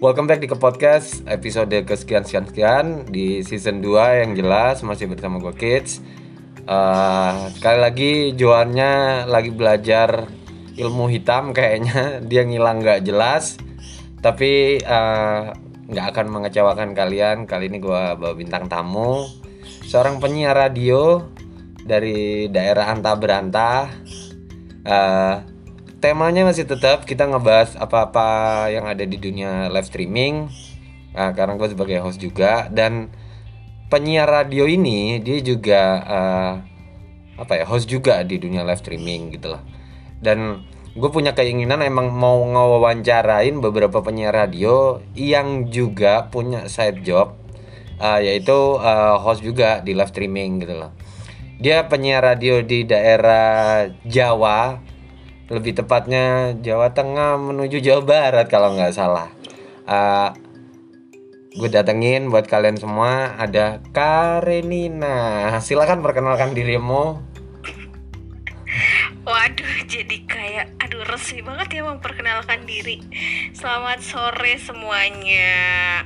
Welcome back di ke podcast episode kesekian sekian sekian di season 2 yang jelas masih bersama gue Kids. Uh, sekali lagi Joannya lagi belajar ilmu hitam kayaknya. Dia ngilang nggak jelas. Tapi uh, nggak akan mengecewakan kalian. Kali ini gue bawa bintang tamu. Seorang penyiar radio dari daerah Anta Beranta. Uh, temanya masih tetap kita ngebahas apa-apa yang ada di dunia live streaming. Nah, karena gue sebagai host juga dan penyiar radio ini dia juga uh, apa ya host juga di dunia live streaming gitu loh dan gue punya keinginan emang mau ngewawancarain beberapa penyiar radio yang juga punya side job uh, yaitu uh, host juga di live streaming gitu loh dia penyiar radio di daerah Jawa lebih tepatnya Jawa Tengah menuju Jawa Barat kalau nggak salah uh, gue datengin buat kalian semua ada Karenina silakan perkenalkan dirimu Waduh, jadi kayak aduh resmi banget ya memperkenalkan diri. Selamat sore semuanya.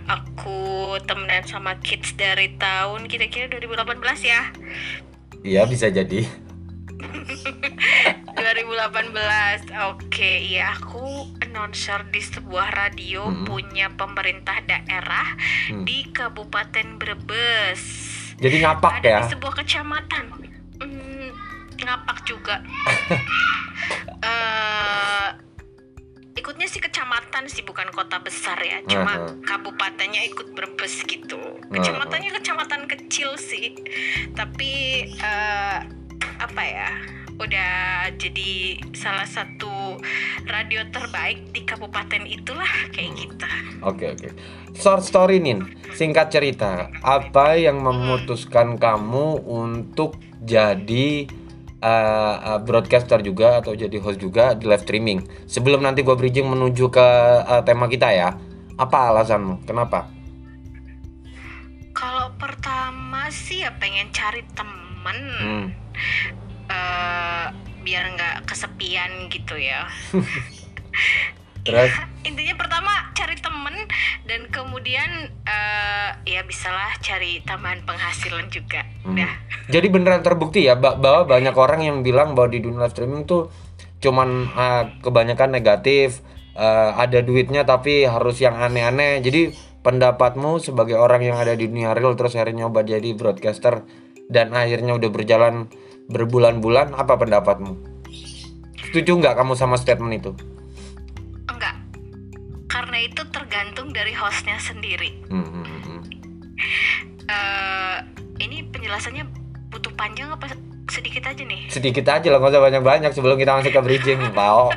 Aku temenan sama kids dari tahun kira-kira 2018 ya. Iya bisa jadi 2018. Oke, iya aku announcer di sebuah radio Hmm. punya pemerintah daerah Hmm. di Kabupaten Brebes. Jadi ngapak Ada ya di sebuah kecamatan. Hmm, ngapak juga. Eh, ikutnya sih kecamatan sih bukan kota besar ya. Cuma Aha. kabupatennya ikut Brebes gitu. Kecamatannya kecamatan kecil sih. Tapi eh, apa ya? Udah jadi salah satu radio terbaik di kabupaten itulah kayak gitu. Oke oke Short story Nin Singkat cerita Apa yang memutuskan kamu untuk jadi uh, broadcaster juga Atau jadi host juga di live streaming Sebelum nanti gue bridging menuju ke uh, tema kita ya Apa alasanmu? Kenapa? Kalau pertama sih ya pengen cari temen Hmm. Eh, biar nggak kesepian gitu ya. Terus? Intinya pertama cari temen dan kemudian eh, ya bisalah cari tambahan penghasilan juga. Hmm. Udah. Jadi beneran terbukti ya ba- bahwa banyak orang yang bilang bahwa di dunia live streaming tuh cuman uh, kebanyakan negatif, uh, ada duitnya tapi harus yang aneh-aneh. Jadi pendapatmu sebagai orang yang ada di dunia real terus akhirnya nyoba jadi broadcaster dan akhirnya udah berjalan berbulan-bulan, apa pendapatmu? Setuju nggak kamu sama statement itu? Enggak. Karena itu tergantung dari hostnya sendiri. Hmm, hmm, eh ini penjelasannya butuh panjang apa sedikit aja nih? Sedikit aja lah, nggak usah banyak-banyak sebelum kita masuk ke bridging, Pao.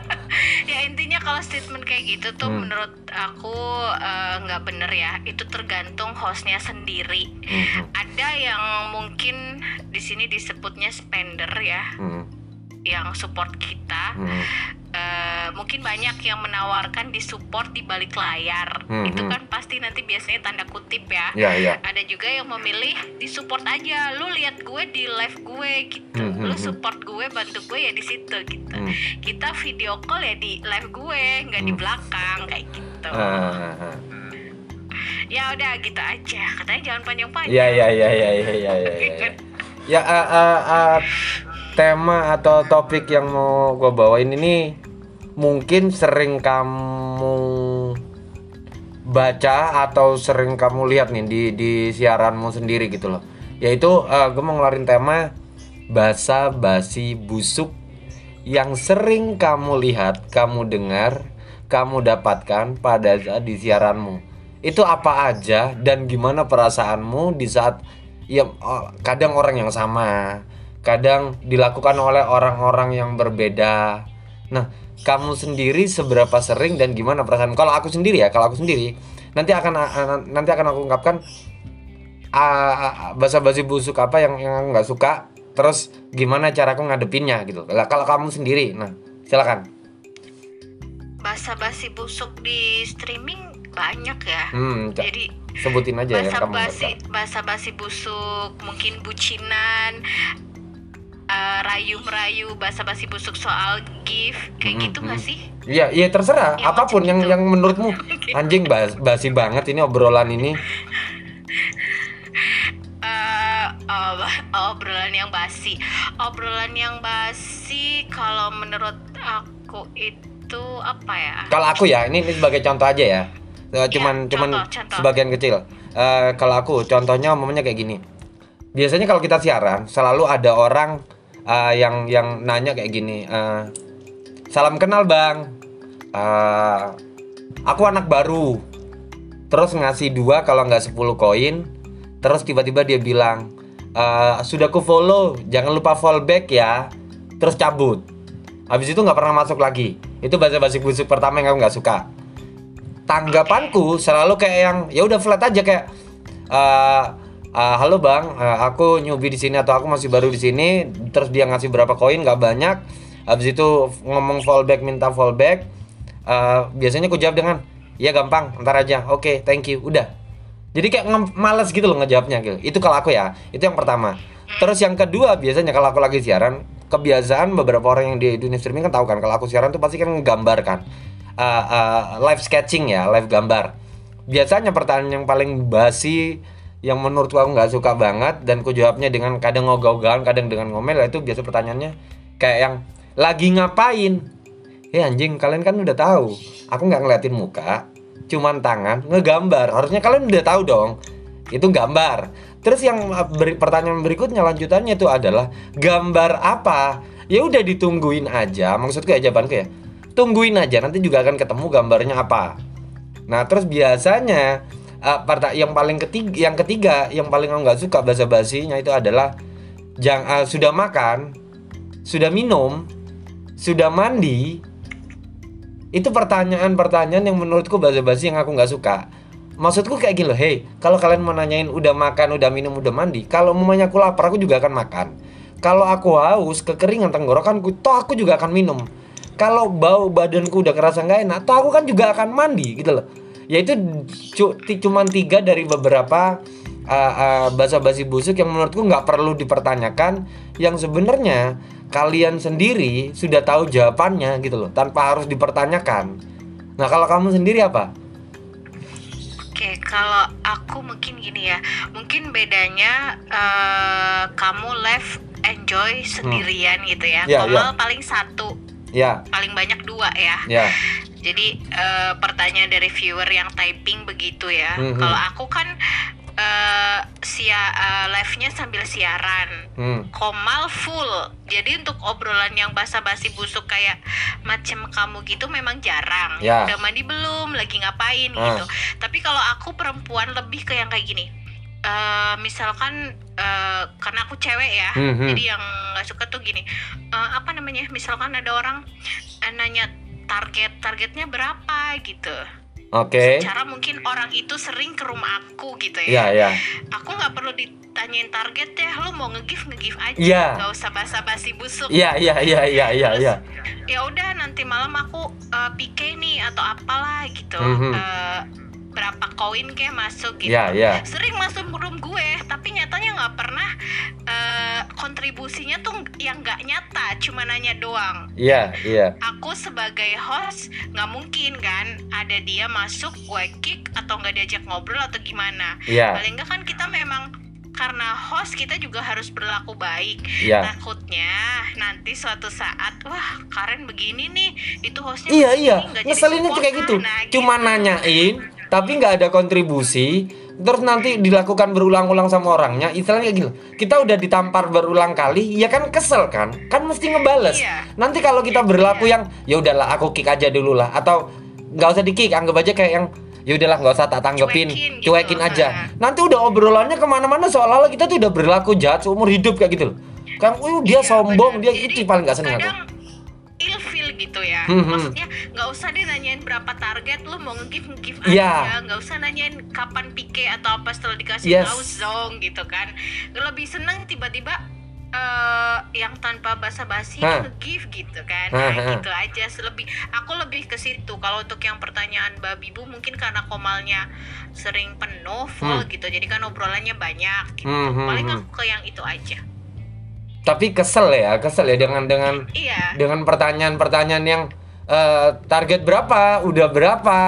Gitu tuh Hmm. menurut aku eh, nggak bener ya. Itu tergantung hostnya sendiri. Hmm, hmm, ada yang mungkin di sini disebutnya spender ya. Hmm, yang support kita hmm. Eh, mungkin banyak yang menawarkan di support di balik layar Hmm, itu hmm. kan pasti nanti biasanya tanda kutip ya Ya, ya. ada juga yang memilih di support aja lu lihat gue di live gue gitu Hmm, hmm, lu hmm. support gue bantu gue ya di situ gitu Hmm. kita video call ya di live gue nggak di Hmm. belakang kayak gitu ah. ya udah gitu aja katanya jangan panjang-panjang Iya iya iya iya iya iya iya. Ya, ya ah, ah, ah, tema atau topik yang mau gue bawain ini mungkin sering kamu baca atau sering kamu lihat nih di di siaranmu sendiri gitu loh. Yaitu gue mau ngeluarin tema basa basi busuk yang sering kamu lihat, kamu dengar, kamu dapatkan pada saat di siaranmu. Itu apa aja dan gimana perasaanmu di saat ya oh, kadang orang yang sama, kadang dilakukan oleh orang-orang yang berbeda. Nah, kamu sendiri seberapa sering dan gimana perasaan? Kalau aku sendiri ya, kalau aku sendiri nanti akan nanti akan aku ungkapkan ah, basa-basi busuk apa yang yang aku nggak suka terus gimana cara aku ngadepinnya gitu Lah, kalau kamu sendiri nah silakan basa-basi busuk di streaming banyak ya hmm jadi sebutin aja yang kamu nggak basa-basi suka basa-basi busuk mungkin bucinan uh, rayu merayu basa-basi busuk soal gift kayak Hmm, gitu hmm. nggak sih Iya, iya terserah. Ya, Apa pun yang gitu. yang menurutmu anjing bas, basi banget ini obrolan ini. Eh, ob- obrolan yang basi obrolan yang basi kalau menurut aku itu apa ya Kalau aku ya, ini, ini sebagai contoh aja ya. Eh, Cuman Iya, cuman contoh, contoh. sebagian kecil. Eh, kalau aku contohnya umumnya kayak gini. Biasanya kalau kita siaran selalu ada orang eh, yang yang nanya kayak gini. eh, Salam kenal bang. Eh, aku anak baru. Terus ngasih dua kalau nggak 10 koin. Terus tiba-tiba dia bilang, "Eh, sudah ku follow, jangan lupa follow back ya. Terus cabut. Habis itu nggak pernah masuk lagi. Itu bahasa basi busuk pertama yang aku nggak suka. Tanggapanku selalu kayak yang ya udah flat aja kayak eh, eh, halo bang, eh, aku newbie di sini atau aku masih baru di sini. Terus dia ngasih berapa koin nggak banyak. Habis itu ngomong fallback minta fallback. Eh, biasanya aku jawab dengan ya gampang, ntar aja. Oke, thank you. Udah. Jadi kayak males gitu loh ngejawabnya gitu. Itu kalau aku ya. Itu yang pertama. Terus yang kedua biasanya kalau aku lagi siaran, kebiasaan beberapa orang yang di dunia streaming kan tahu kan kalau aku siaran tuh pasti kan menggambarkan uh, uh, live sketching ya, live gambar. Biasanya pertanyaan yang paling basi yang menurutku aku nggak suka banget dan ku jawabnya dengan kadang ngogah-ogahan, kadang dengan ngomel itu biasa pertanyaannya kayak yang lagi ngapain? Eh anjing, kalian kan udah tahu. Aku nggak ngeliatin muka, cuman tangan ngegambar. Harusnya kalian udah tahu dong. Itu gambar. Terus yang uh, beri- pertanyaan berikutnya lanjutannya itu adalah gambar apa? Ya udah ditungguin aja. Maksudku ya jawabanku ya. Tungguin aja nanti juga akan ketemu gambarnya apa. Nah, terus biasanya uh, yang paling ketiga yang ketiga yang paling aku nggak suka bahasa basinya itu adalah jang uh, sudah makan, sudah minum, sudah mandi. Itu pertanyaan-pertanyaan yang menurutku bahasa basi yang aku nggak suka. Maksudku kayak gini loh, hey, kalau kalian mau nanyain udah makan, udah minum, udah mandi, kalau mamanya aku lapar, aku juga akan makan. Kalau aku haus, kekeringan tenggorokanku, toh aku juga akan minum. Kalau bau badanku udah kerasa nggak enak, toh aku kan juga akan mandi gitu loh. Ya itu cu- ti- cuman tiga dari beberapa uh, uh, basa-basi busuk yang menurutku nggak perlu dipertanyakan, yang sebenarnya kalian sendiri sudah tahu jawabannya gitu loh, tanpa harus dipertanyakan. Nah kalau kamu sendiri apa? Oke, kalau aku mungkin gini ya, mungkin bedanya eh, kamu live enjoy sendirian gitu ya. Ya, Komal ya. paling satu, Ya, paling banyak dua ya. ya. Jadi eh, pertanyaan dari viewer yang typing begitu ya. Mhm. Kalau aku kan eh sia eh, live-nya sambil siaran. Hmm. Komal full. Jadi untuk obrolan yang basa-basi busuk kayak macam kamu gitu memang jarang. Ya. Udah mandi belum? Lagi ngapain Ah. gitu. Tapi kalau aku perempuan lebih ke yang kayak gini. Eh misalkan eh karena aku cewek ya. Mhm. Jadi yang nggak suka tuh gini. eh, apa namanya? Misalkan ada orang eh, nanya target targetnya berapa gitu. Oke. Cara mungkin orang itu sering ke rumah aku gitu Iya, ya. ya. Aku nggak perlu ditanyain target ya. Lu mau nge-give nge-give aja. Iya. Gak usah basa-basi busuk. Iya, iya, iya, iya, iya, iya. Ya udah nanti malam aku uh, PK nih atau apalah gitu. Mhm. Eh, berapa koin kayak masuk gitu. Iya, iya. Sering masuk room gue, tapi nyatanya nggak pernah eh, kontribusinya tuh yang nggak nyata, cuma nanya doang. Iya, iya. Aku sebagai host nggak mungkin kan ada dia masuk gue kick atau nggak diajak ngobrol atau gimana. Iya. Paling nggak kan kita memang karena host kita juga harus berlaku baik. Iya. Takutnya nanti suatu saat wah Karen begini nih itu hostnya Iya, begini, iya. Ngeselinnya tuh kayak gitu. Nah, Cuma gitu. nanyain, tapi nggak ada kontribusi. Terus nanti dilakukan berulang-ulang sama orangnya. Istilahnya kayak gitu. Kita udah ditampar berulang kali, ya kan kesel kan? Kan mesti ngebales. Iya. Nanti kalau kita berlaku yang ya udahlah aku kick aja dulu lah atau nggak usah di kick, anggap aja kayak yang ya udahlah nggak usah tak tanggepin, Cuekin gitu. cuekin aja. Nanti udah obrolannya ke mana-mana seolah-olah kita tuh udah berlaku jahat seumur hidup kayak gitu loh. Kan, uh, dia Iya, sombong, benar. dia Jadi, itu paling nggak seneng aku. kadang ilfil gitu ya. Hmm, hmm. maksudnya nggak usah deh nanyain berapa target lu mau nge-give nge-give Iya. aja. Nggak usah nanyain kapan PK atau apa setelah dikasih Yes. tahu zong gitu kan. Lebih seneng tiba-tiba eh yang tanpa basa-basi nge-give gitu kan. Nah, gitu aja. Lebih aku lebih ke situ. Kalau untuk yang pertanyaan babi bu mungkin karena komalnya sering penuh full Hmm. gitu. Jadi kan obrolannya banyak gitu. Hmm, hmm, paling hmm. aku ke yang itu aja tapi kesel ya kesel ya dengan dengan iya. dengan pertanyaan-pertanyaan yang eh, target berapa udah berapa.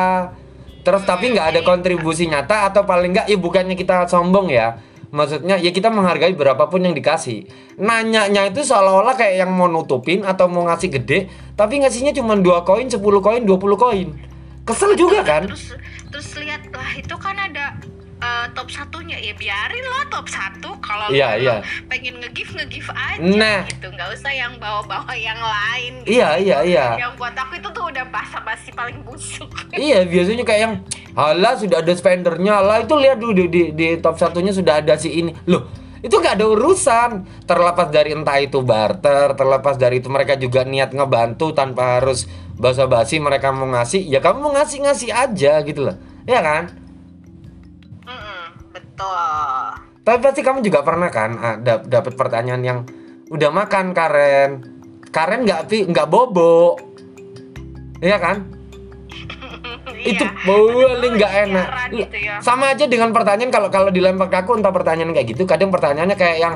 Terus tapi nggak ada kontribusi nyata atau paling nggak ya bukannya kita sombong ya. Maksudnya ya kita menghargai berapapun yang dikasih. Nanyanya itu seolah-olah kayak yang mau nutupin atau mau ngasih gede tapi ngasihnya cuma dua koin 10 koin 20 koin. Kesel juga kan? terus terus lihat lah itu kan ada eh, top satunya. Ya biarin lah top satu. Kalau Iya, lu iya. pengen nge-give nge-give aja Nah. gitu. Nggak usah yang bawa-bawa yang lain gitu. iya iya iya. Yang buat aku itu tuh udah basa-basi paling busuk. Iya biasanya kayak yang Halah sudah ada spendernya lah. Itu lihat dulu di, di, di top satunya sudah ada si ini. Loh itu nggak ada urusan. Terlepas dari entah itu barter terlepas dari itu mereka juga niat ngebantu tanpa harus basa-basi mereka mau ngasih ya kamu mau ngasih ngasih aja gitu loh. Ya kan betul. Tapi pasti kamu juga pernah kan ah, dap- dapat pertanyaan yang udah makan Karen. Karen nggak pi nggak bobo Iya kan? Itu Iya. paling nggak enak. gitu ya. sama aja dengan pertanyaan kalau kalau dilempar ke aku entah pertanyaan kayak gitu kadang pertanyaannya kayak yang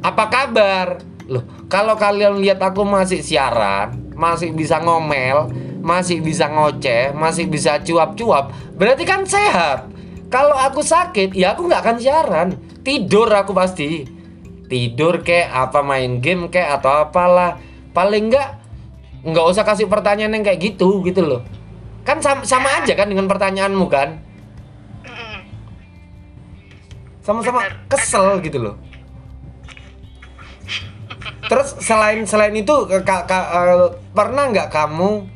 apa kabar? Loh kalau kalian lihat aku masih siaran masih bisa ngomel masih bisa ngoceh masih bisa cuap-cuap berarti kan sehat kalau aku sakit ya aku nggak akan siaran. Tidur aku pasti. Tidur kek apa main game kek atau apalah. Paling nggak nggak usah kasih pertanyaan yang kayak gitu gitu loh. Kan sama, sama aja kan dengan pertanyaanmu kan? Sama-sama kesel gitu loh. Terus selain selain itu ka- ka- eh, pernah nggak kamu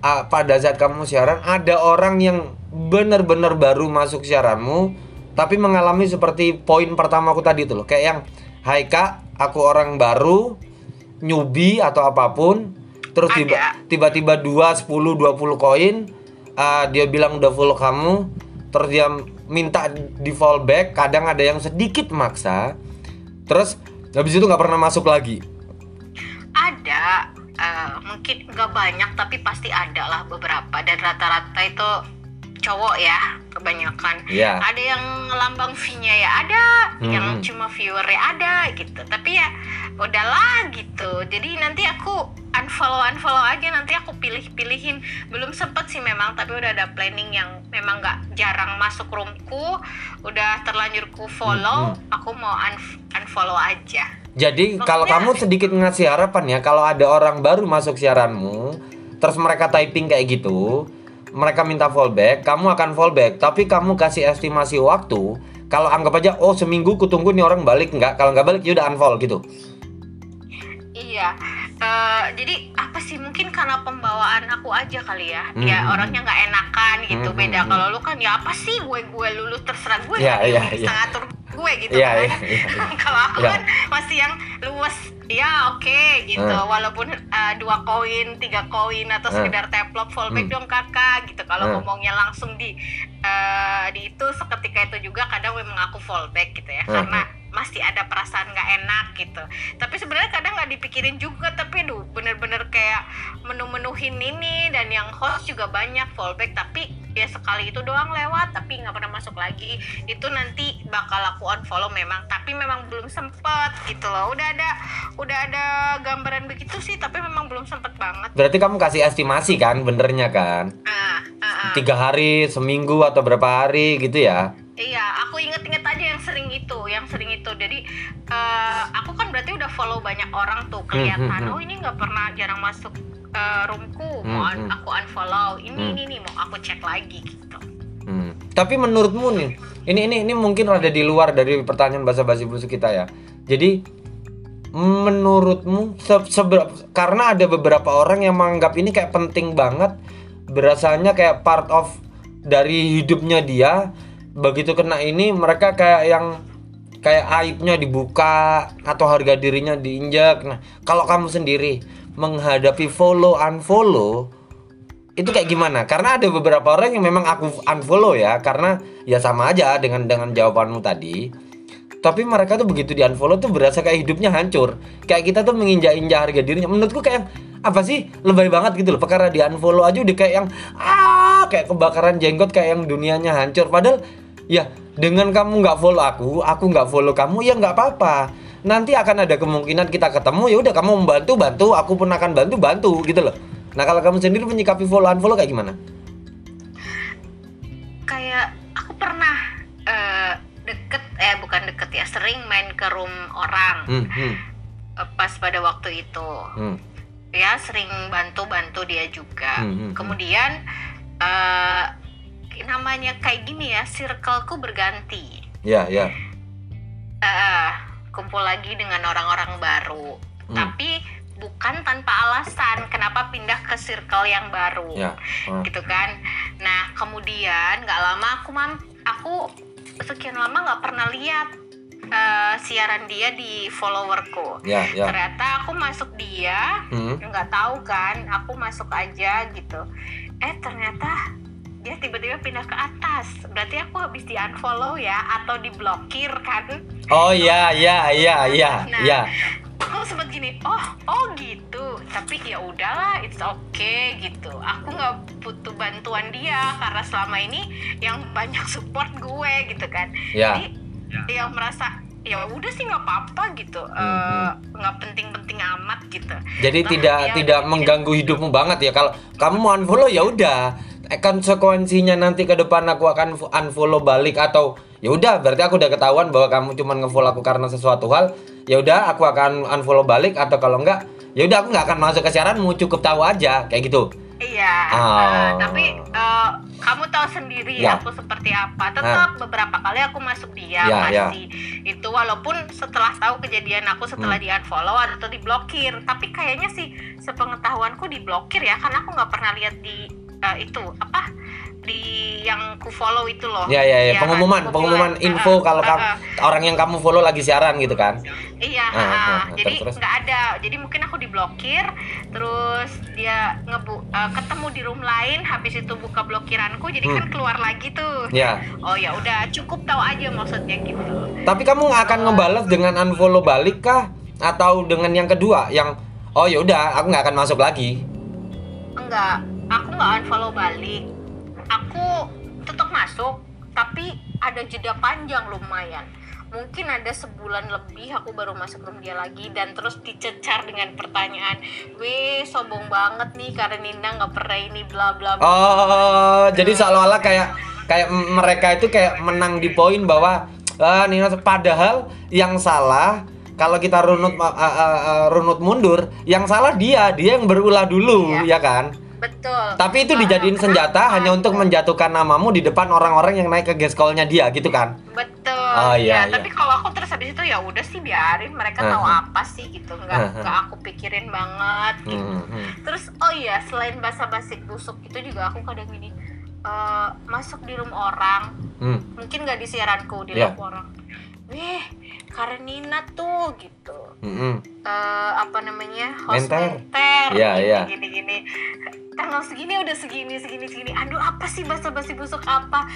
ah, pada saat kamu siaran ada orang yang benar-benar baru masuk siaranmu tapi mengalami seperti poin pertama aku tadi itu loh. Kayak yang Hai kak aku orang baru newbie atau apa pun. Terus tiba tiba-tiba 2 10 20 koin ah, dia bilang udah full kamu. Terus dia minta di fallback kadang ada yang sedikit maksa. Terus habis itu nggak pernah masuk lagi. Ada eh, mungkin nggak banyak tapi pasti ada lah beberapa. Dan rata-rata itu cowok ya kebanyakan. Iya. ada yang lambang V-nya ya ada yang Hmm. cuma viewernya ada gitu. Tapi ya udahlah gitu. Jadi nanti aku unfollow unfollow aja. Nanti aku pilih-pilihin. Belum sempet sih memang tapi udah ada planning yang memang nggak jarang masuk roomku. Udah terlanjur ku follow Hmm, aku mau unf- unfollow aja. Jadi kalau Maksudnya- kamu sedikit ngasih harapan ya kalau ada orang baru masuk siaranmu, terus mereka typing kayak gitu, mereka minta fallback, kamu akan fallback, tapi kamu kasih estimasi waktu. Kalau anggap aja oh seminggu kutunggu nih orang balik nggak, kalau nggak balik ya udah unfollow gitu. Iya, eh, jadi apa sih mungkin karena pembawaan aku aja kali ya, Hmm, ya hmm, orangnya nggak enakan gitu Hmm, beda. hmm, Kalau lu kan ya apa sih gue gue lulu terserah gue, Iya, nggak iya, bisa iya. ngatur gue gitu Iya, kan. iya, iya, iya. Kalau aku Iya. kan masih yang luwes, ya oke gitu. Hmm. Walaupun eh, dua koin, tiga koin atau Hmm. sekedar teplok fallback Hmm. dong kakak gitu. Kalau Hmm. ngomongnya langsung di eh, di itu seketika itu juga kadang memang aku fallback gitu ya, Hmm. karena masih ada perasaan nggak enak gitu tapi sebenarnya kadang nggak dipikirin juga tapi aduh bener-bener kayak menu-menuhin ini dan yang host juga banyak fallback tapi ya sekali itu doang lewat tapi nggak pernah masuk lagi itu nanti bakal aku unfollow memang tapi memang belum sempet gitu loh udah ada udah ada gambaran begitu sih tapi memang belum sempet banget Berarti kamu kasih estimasi kan, benernya kan? ah, ah, ah. Tiga hari, seminggu atau berapa hari gitu ya? Iya, aku inget-inget aja yang sering itu, yang sering itu. Jadi eh, aku kan berarti udah follow banyak orang tuh kelihatan. Hmm, hmm, hmm. Oh ini nggak pernah jarang masuk eh, roomku, mau Hmm, un- hmm. aku unfollow. Ini Hmm. ini nih mau aku cek lagi gitu. Hmm. Tapi menurutmu nih, ini ini ini mungkin rada di luar dari pertanyaan basa-basi busuk kita ya. Jadi menurutmu se- seber- karena ada beberapa orang yang menganggap ini kayak penting banget, berasanya kayak part of dari hidupnya dia. Begitu kena ini mereka kayak yang kayak aibnya dibuka atau harga dirinya diinjak. Nah, kalau kamu sendiri menghadapi follow unfollow itu kayak gimana? Karena ada beberapa orang yang memang aku unfollow ya, karena ya sama aja dengan dengan jawabanmu tadi. Tapi mereka tuh begitu di unfollow tuh berasa kayak hidupnya hancur. Kayak kita tuh menginjak-injak harga dirinya. Menurutku kayak apa sih lebay banget gitu loh. Perkara di unfollow aja udah kayak yang ah kayak kebakaran jenggot kayak yang dunianya hancur. Padahal ya dengan kamu nggak follow aku, aku nggak follow kamu ya nggak apa-apa. nanti akan ada kemungkinan kita ketemu ya udah kamu membantu bantu aku pun akan bantu bantu gitu loh nah kalau kamu sendiri menyikapi follow unfollow kayak gimana kayak aku pernah eh, deket eh bukan deket ya sering main ke room orang hmm, hmm, eh, pas pada waktu itu hmm. ya sering bantu-bantu dia juga Hmm, hmm, hmm. kemudian eh, namanya kayak gini ya circleku berganti. Ya ya. Eh, kumpul lagi dengan orang-orang baru. Hmm. tapi bukan tanpa alasan kenapa pindah ke circle yang baru. Ya Ah. gitu kan? Nah kemudian nggak lama aku mam aku sekian lama nggak pernah lihat eh, siaran dia di followerku. Ya ya. Ternyata aku masuk dia Hmm. nggak tahu kan aku masuk aja gitu. Eh ternyata dia tiba-tiba pindah ke atas. Berarti aku habis di unfollow ya atau diblokir kan? Oh ya ya ya ya Nah. ya aku sempet gini oh oh gitu. Tapi ya udahlah it's okay gitu. Aku nggak butuh bantuan dia karena selama ini yang banyak support gue gitu kan. Ya jadi yang merasa ya udah sih nggak apa-apa gitu. Eh, nggak penting-penting amat gitu. Jadi Toh tidak tidak mengganggu hidupmu banget ya. Kalau kamu mau unfollow ya udah. Eh, Konsekuensinya nanti ke depan aku akan unfollow balik atau ya udah berarti aku udah ketahuan bahwa kamu cuma ngefollow aku karena sesuatu hal. Ya udah aku akan unfollow balik atau kalau enggak ya udah aku nggak akan masuk ke siaranmu cukup tahu aja kayak gitu. Iya, Oh. eh, tapi eh, kamu tahu sendiri Ya. aku seperti apa. Tetap beberapa kali aku masuk dia Ya, ya. masih itu walaupun setelah tahu kejadian aku setelah Hmm. di unfollow atau diblokir. Tapi kayaknya sih sepengetahuanku diblokir ya karena aku nggak pernah lihat di eh, itu apa di yang ku follow itu loh. Ya ya ya Iya kan, pengumuman pengumuman info Eh, kalau kamu eh. orang yang kamu follow lagi siaran gitu kan. Iya, ah, ha-ha. ah, jadi nggak ada. Jadi mungkin aku diblokir, terus dia ngebu eh, ketemu di room lain, habis itu buka blokiranku, jadi kan Hmm. keluar lagi tuh. Ya. Oh ya udah, cukup tahu aja maksudnya gitu. Tapi kamu nggak akan ngebalas dengan unfollow balik kah? Atau dengan yang kedua yang oh ya udah aku nggak akan masuk lagi. Enggak, aku nggak unfollow balik. Aku tetap masuk, tapi ada jeda panjang lumayan. Mungkin ada sebulan lebih aku baru masuk room dia lagi dan terus dicecar dengan pertanyaan, weh sombong banget nih karena Nina nggak pernah ini bla bla bla. Oh, jadi seolah-olah kayak kayak mereka itu kayak menang di poin bahwa ah, Nina padahal yang salah kalau kita runut ah, ah, ah, runut mundur, yang salah dia, dia yang berulah dulu, ya kan? Betul. Tapi itu dijadiin senjata hanya untuk menjatuhkan namamu di depan orang-orang yang naik ke geskolnya dia, gitu kan? Betul. Oh, iya, ya, iya. tapi kalau aku terus habis itu ya udah sih biarin mereka tahu Aha. apa sih gitu. Nggak nggak aku pikirin banget gitu. Hmm, hmm. Terus oh iya, selain basa-basi busuk itu juga aku kadang gini eh, masuk di room orang, Hmm. mungkin nggak di siaranku di room orang. Weh, Karenina tuh gitu. Hmm, hmm. Eh, apa namanya? Host Menter. menter. Iya, iya. Gini gini. Tanggal segini udah segini segini segini. Aduh, apa sih basa-basi busuk apa?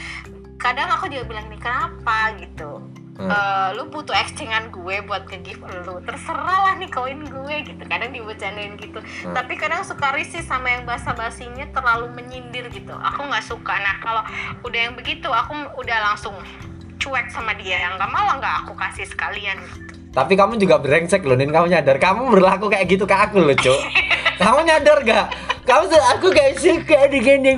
Kadang aku juga bilang nih, kenapa gitu. Hmm. Eh, lu butuh exchangean gue buat nge-give lu terserah lah nih koin gue gitu kadang dibecandain gitu Hmm. tapi kadang suka risih sama yang basa-basinya terlalu menyindir gitu aku nggak suka nah kalau udah yang begitu aku udah langsung cuek sama dia yang nggak malah nggak aku kasih sekalian Tapi kamu juga brengsek loh, Nin. Kamu nyadar kamu berlaku kayak gitu ke aku loh, Cuk. kamu nyadar gak? Kamu aku gak suka digini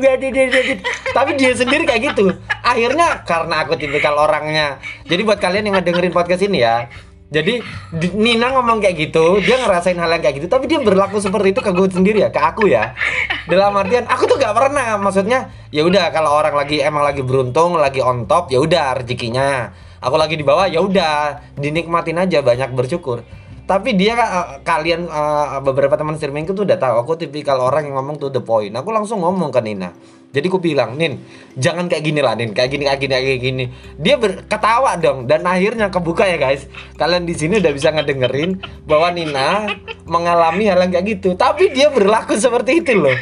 Tapi dia sendiri kayak gitu. Akhirnya karena aku tipikal orangnya. Jadi buat kalian yang ngedengerin podcast ini ya, jadi di- Nina ngomong kayak gitu, dia ngerasain hal yang kayak gitu, tapi dia berlaku seperti itu ke gue sendiri ya, ke aku ya. Dalam artian aku tuh gak pernah, maksudnya ya udah kalau orang lagi emang lagi beruntung, lagi on top, ya udah rezekinya. Aku lagi di bawah, ya udah dinikmatin aja, banyak bersyukur. Tapi dia eh, kalian eh, beberapa teman streamingku tuh udah tahu aku tipikal orang yang ngomong to the point. Aku langsung ngomong ke Nina. Jadi aku bilang, "Nin, jangan kayak gini lah, Nin. Kayak gini, kayak gini, kayak gini." Dia ketawa dong dan akhirnya kebuka ya, guys. Kalian di sini udah bisa ngedengerin bahwa Nina mengalami hal yang kayak gitu. Tapi dia berlaku seperti itu loh.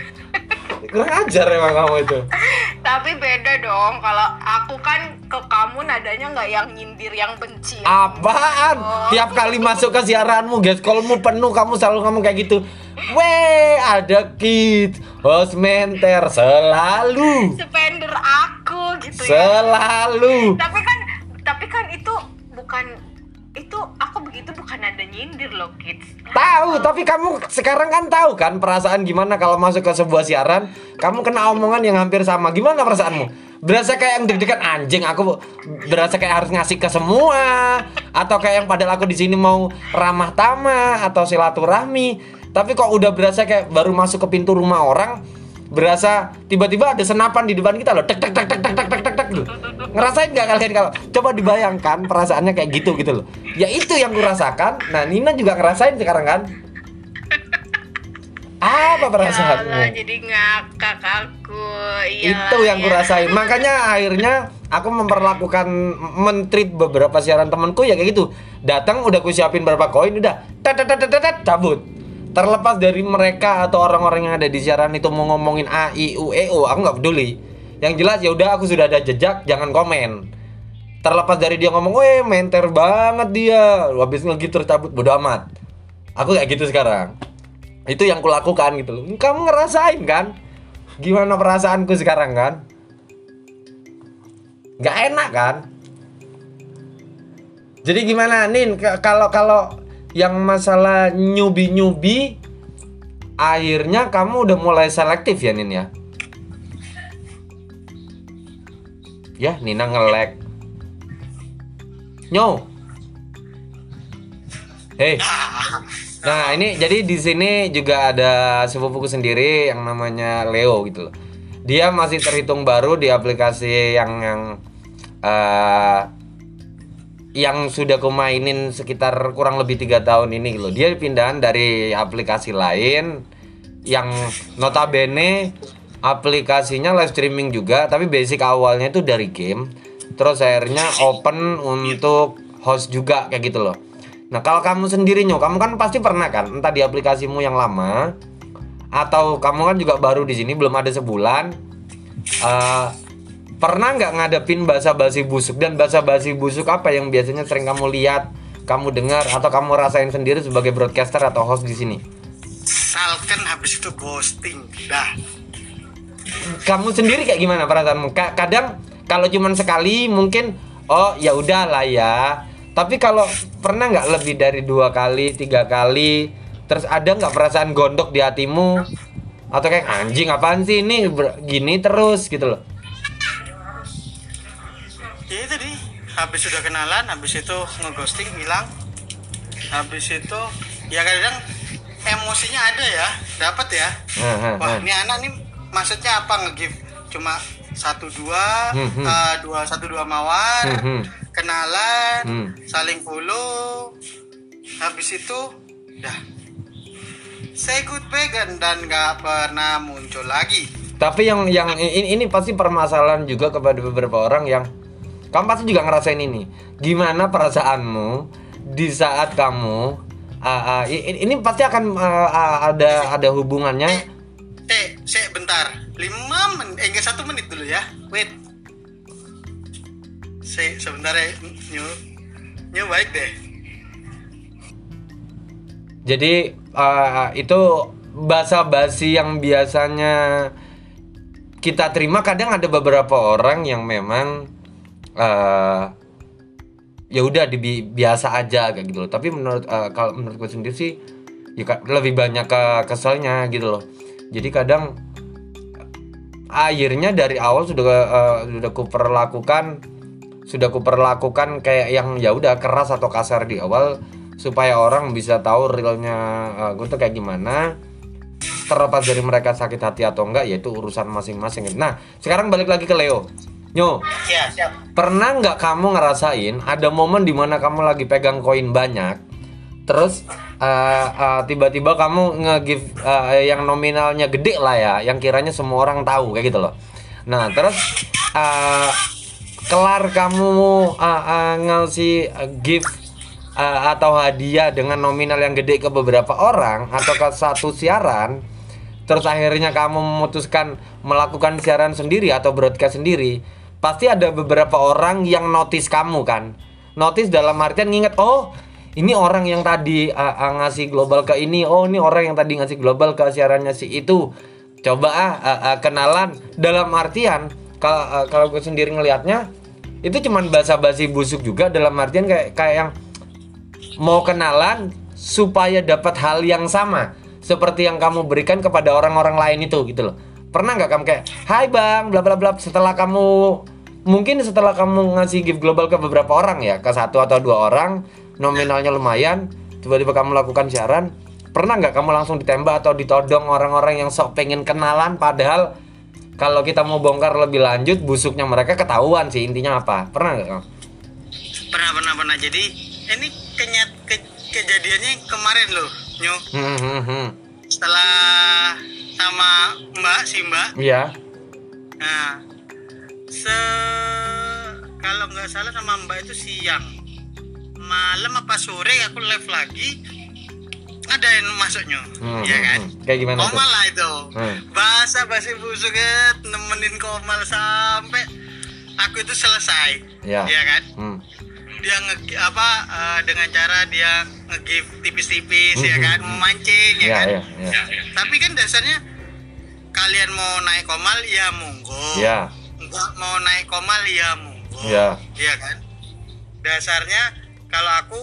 Kurang ajar emang kamu itu. tapi beda dong kalau aku kan ke kamu nadanya nggak yang nyindir yang benci Apaan? Oh. Tiap kali masuk ke siaranmu, guys, kolmu penuh, kamu selalu ngomong kayak gitu. Weh, ada kid, host menter selalu, spender aku gitu ya selalu. tapi kan tapi kan itu bukan itu aku begitu bukan ada nyindir loh kids. Tahu tapi kamu sekarang kan tahu kan perasaan gimana kalau masuk ke sebuah siaran kamu kena omongan yang hampir sama. Gimana perasaanmu? Berasa kayak yang deg-degan anjing aku berasa kayak harus ngasih ke semua. Atau kayak yang padahal aku di sini mau ramah tamah atau silaturahmi. Tapi kok udah berasa kayak baru masuk ke pintu rumah orang berasa tiba-tiba ada senapan di depan kita loh. Tek tek tek tek tek tek loh. ngerasain nggak kalian kalau coba dibayangkan perasaannya kayak gitu gitu loh. Ya itu yang kurasakan. Nah Nina juga ngerasain sekarang kan? Apa Ya perasaanmu? Allah, jadi ngakak aku. Iya itu yang ya. kurasain. Makanya akhirnya aku memperlakukan mentreat beberapa siaran temanku ya kayak gitu. Datang udah ku siapin berapa koin udah tet, cabut. Terlepas dari mereka atau orang-orang yang ada di siaran itu mau ngomongin a i u e o aku nggak peduli yang jelas ya udah aku sudah ada jejak jangan komen. Terlepas dari dia ngomong weh menter banget dia. Habis ngegit terus cabut bodo amat. Aku kayak gitu sekarang. Itu yang kulakukan gitu loh. Kamu ngerasain kan? Gimana perasaanku sekarang kan? Nggak enak kan? Jadi gimana Nin? Kalau kalau yang masalah nyubi nyubi akhirnya kamu udah mulai selektif ya Nin ya ya Nina ngelek nyo hei Nah ini jadi di sini juga ada sepupuku sendiri yang namanya Leo gitu loh. Dia masih terhitung baru di aplikasi yang yang eh, yang sudah aku mainin sekitar kurang lebih tiga tahun ini loh. Dia pindahan dari aplikasi lain yang notabene aplikasinya live streaming juga, tapi basic awalnya itu dari game. Terus akhirnya open untuk host juga kayak gitu loh. Nah kalau kamu sendiri nyo, kamu kan pasti pernah kan, entah di aplikasimu yang lama atau kamu kan juga baru di sini belum ada sebulan. eh, pernah nggak ngadepin bahasa basi busuk dan bahasa basi busuk apa yang biasanya sering kamu lihat, kamu dengar atau kamu rasain sendiri sebagai broadcaster atau host di sini? Salken habis itu ghosting dah Kamu sendiri kayak gimana perasaanmu? Ka- Kadang kalau cuman sekali mungkin oh ya udah lah ya. Tapi kalau pernah nggak lebih dari dua kali, tiga kali, terus ada nggak perasaan gondok di hatimu? Atau kayak anjing apaan sih ini gini terus gitu loh? ya itu di habis sudah kenalan habis itu ngeghosting hilang habis itu ya kadang emosinya ada ya dapat ya wah ini anak nih maksudnya apa nge-give cuma satu dua Hmm, hmm. eh, dua satu dua mawar Hmm, hmm. kenalan Hmm. saling follow habis itu dah say goodbye kan dan nggak pernah muncul lagi Tapi yang yang ini, ini pasti permasalahan juga kepada beberapa orang yang kamu pasti juga ngerasain ini. Gimana perasaanmu di saat kamu ah, i- ini pasti akan ah, ah, ada ada hubungannya Eh, saya bentar. 5 menit, eh enggak satu menit dulu ya. Wait. Saya sebentar ya, Nyu. Nyu baik deh. Jadi uh, itu bahasa basi yang biasanya kita terima kadang ada beberapa orang yang memang uh, ya udah biasa aja kayak gitu loh. Tapi menurut uh, kalau menurut gue sendiri sih ya lebih banyak ke keselnya gitu loh. Jadi kadang akhirnya dari awal sudah uh, sudah kuperlakukan sudah kuperlakukan kayak yang ya udah keras atau kasar di awal supaya orang bisa tahu realnya uh, gue tuh kayak gimana terlepas dari mereka sakit hati atau enggak yaitu urusan masing-masing nah sekarang balik lagi ke Leo Nyo Ya, siap. pernah nggak kamu ngerasain ada momen di mana kamu lagi pegang koin banyak terus uh, uh, tiba-tiba kamu nge-give uh, yang nominalnya gede lah ya yang kiranya semua orang tahu kayak gitu loh. Nah terus uh, kelar kamu uh, uh, ngasih uh, gift uh, atau hadiah dengan nominal yang gede ke beberapa orang atau ke satu siaran terus akhirnya kamu memutuskan melakukan siaran sendiri atau broadcast sendiri pasti ada beberapa orang yang notice kamu kan. Notice dalam artian nginget oh ini orang yang tadi uh, ngasih global ke ini. Oh ini orang yang tadi ngasih global ke siarannya si itu. Coba ah uh, uh, kenalan. Dalam artian kalau uh, kalau gue sendiri ngelihatnya itu cuman basa-basi busuk juga. Dalam artian kayak kayak yang mau kenalan supaya dapat hal yang sama. Seperti yang kamu berikan kepada orang-orang lain itu gitu loh. Pernah nggak kamu kayak, "Hai Bang, bla bla bla" setelah kamu mungkin setelah kamu ngasih gift global ke beberapa orang ya, ke satu atau dua orang, nominalnya lumayan, tiba-tiba kamu lakukan siaran, pernah nggak kamu langsung ditembak atau ditodong orang-orang yang sok pengen kenalan padahal kalau kita mau bongkar lebih lanjut busuknya mereka ketahuan sih intinya apa pernah nggak kamu? pernah pernah pernah jadi ini kenyat ke- kejadiannya kemarin loh nyu Hmm, hmm, hmm. setelah sama mbak si mbak Iya. nah se kalau nggak salah sama mbak itu siang malam apa sore aku live lagi ada yang masuknya Hmm, ya hmm, kan hmm. Kayak gimana tuh? komal lah itu Hmm. bahasa basi busuk ya, nemenin komal sampai aku itu selesai Ya. ya kan Hmm. dia nge apa eh, dengan cara dia nge-give tipis-tipis ya Mhm. kan memancing ya, Ya, kan ya, ya. tapi kan dasarnya kalian mau naik komal ya monggo Ya. nggak mau naik komal ya monggo Ya. Iya kan dasarnya kalau aku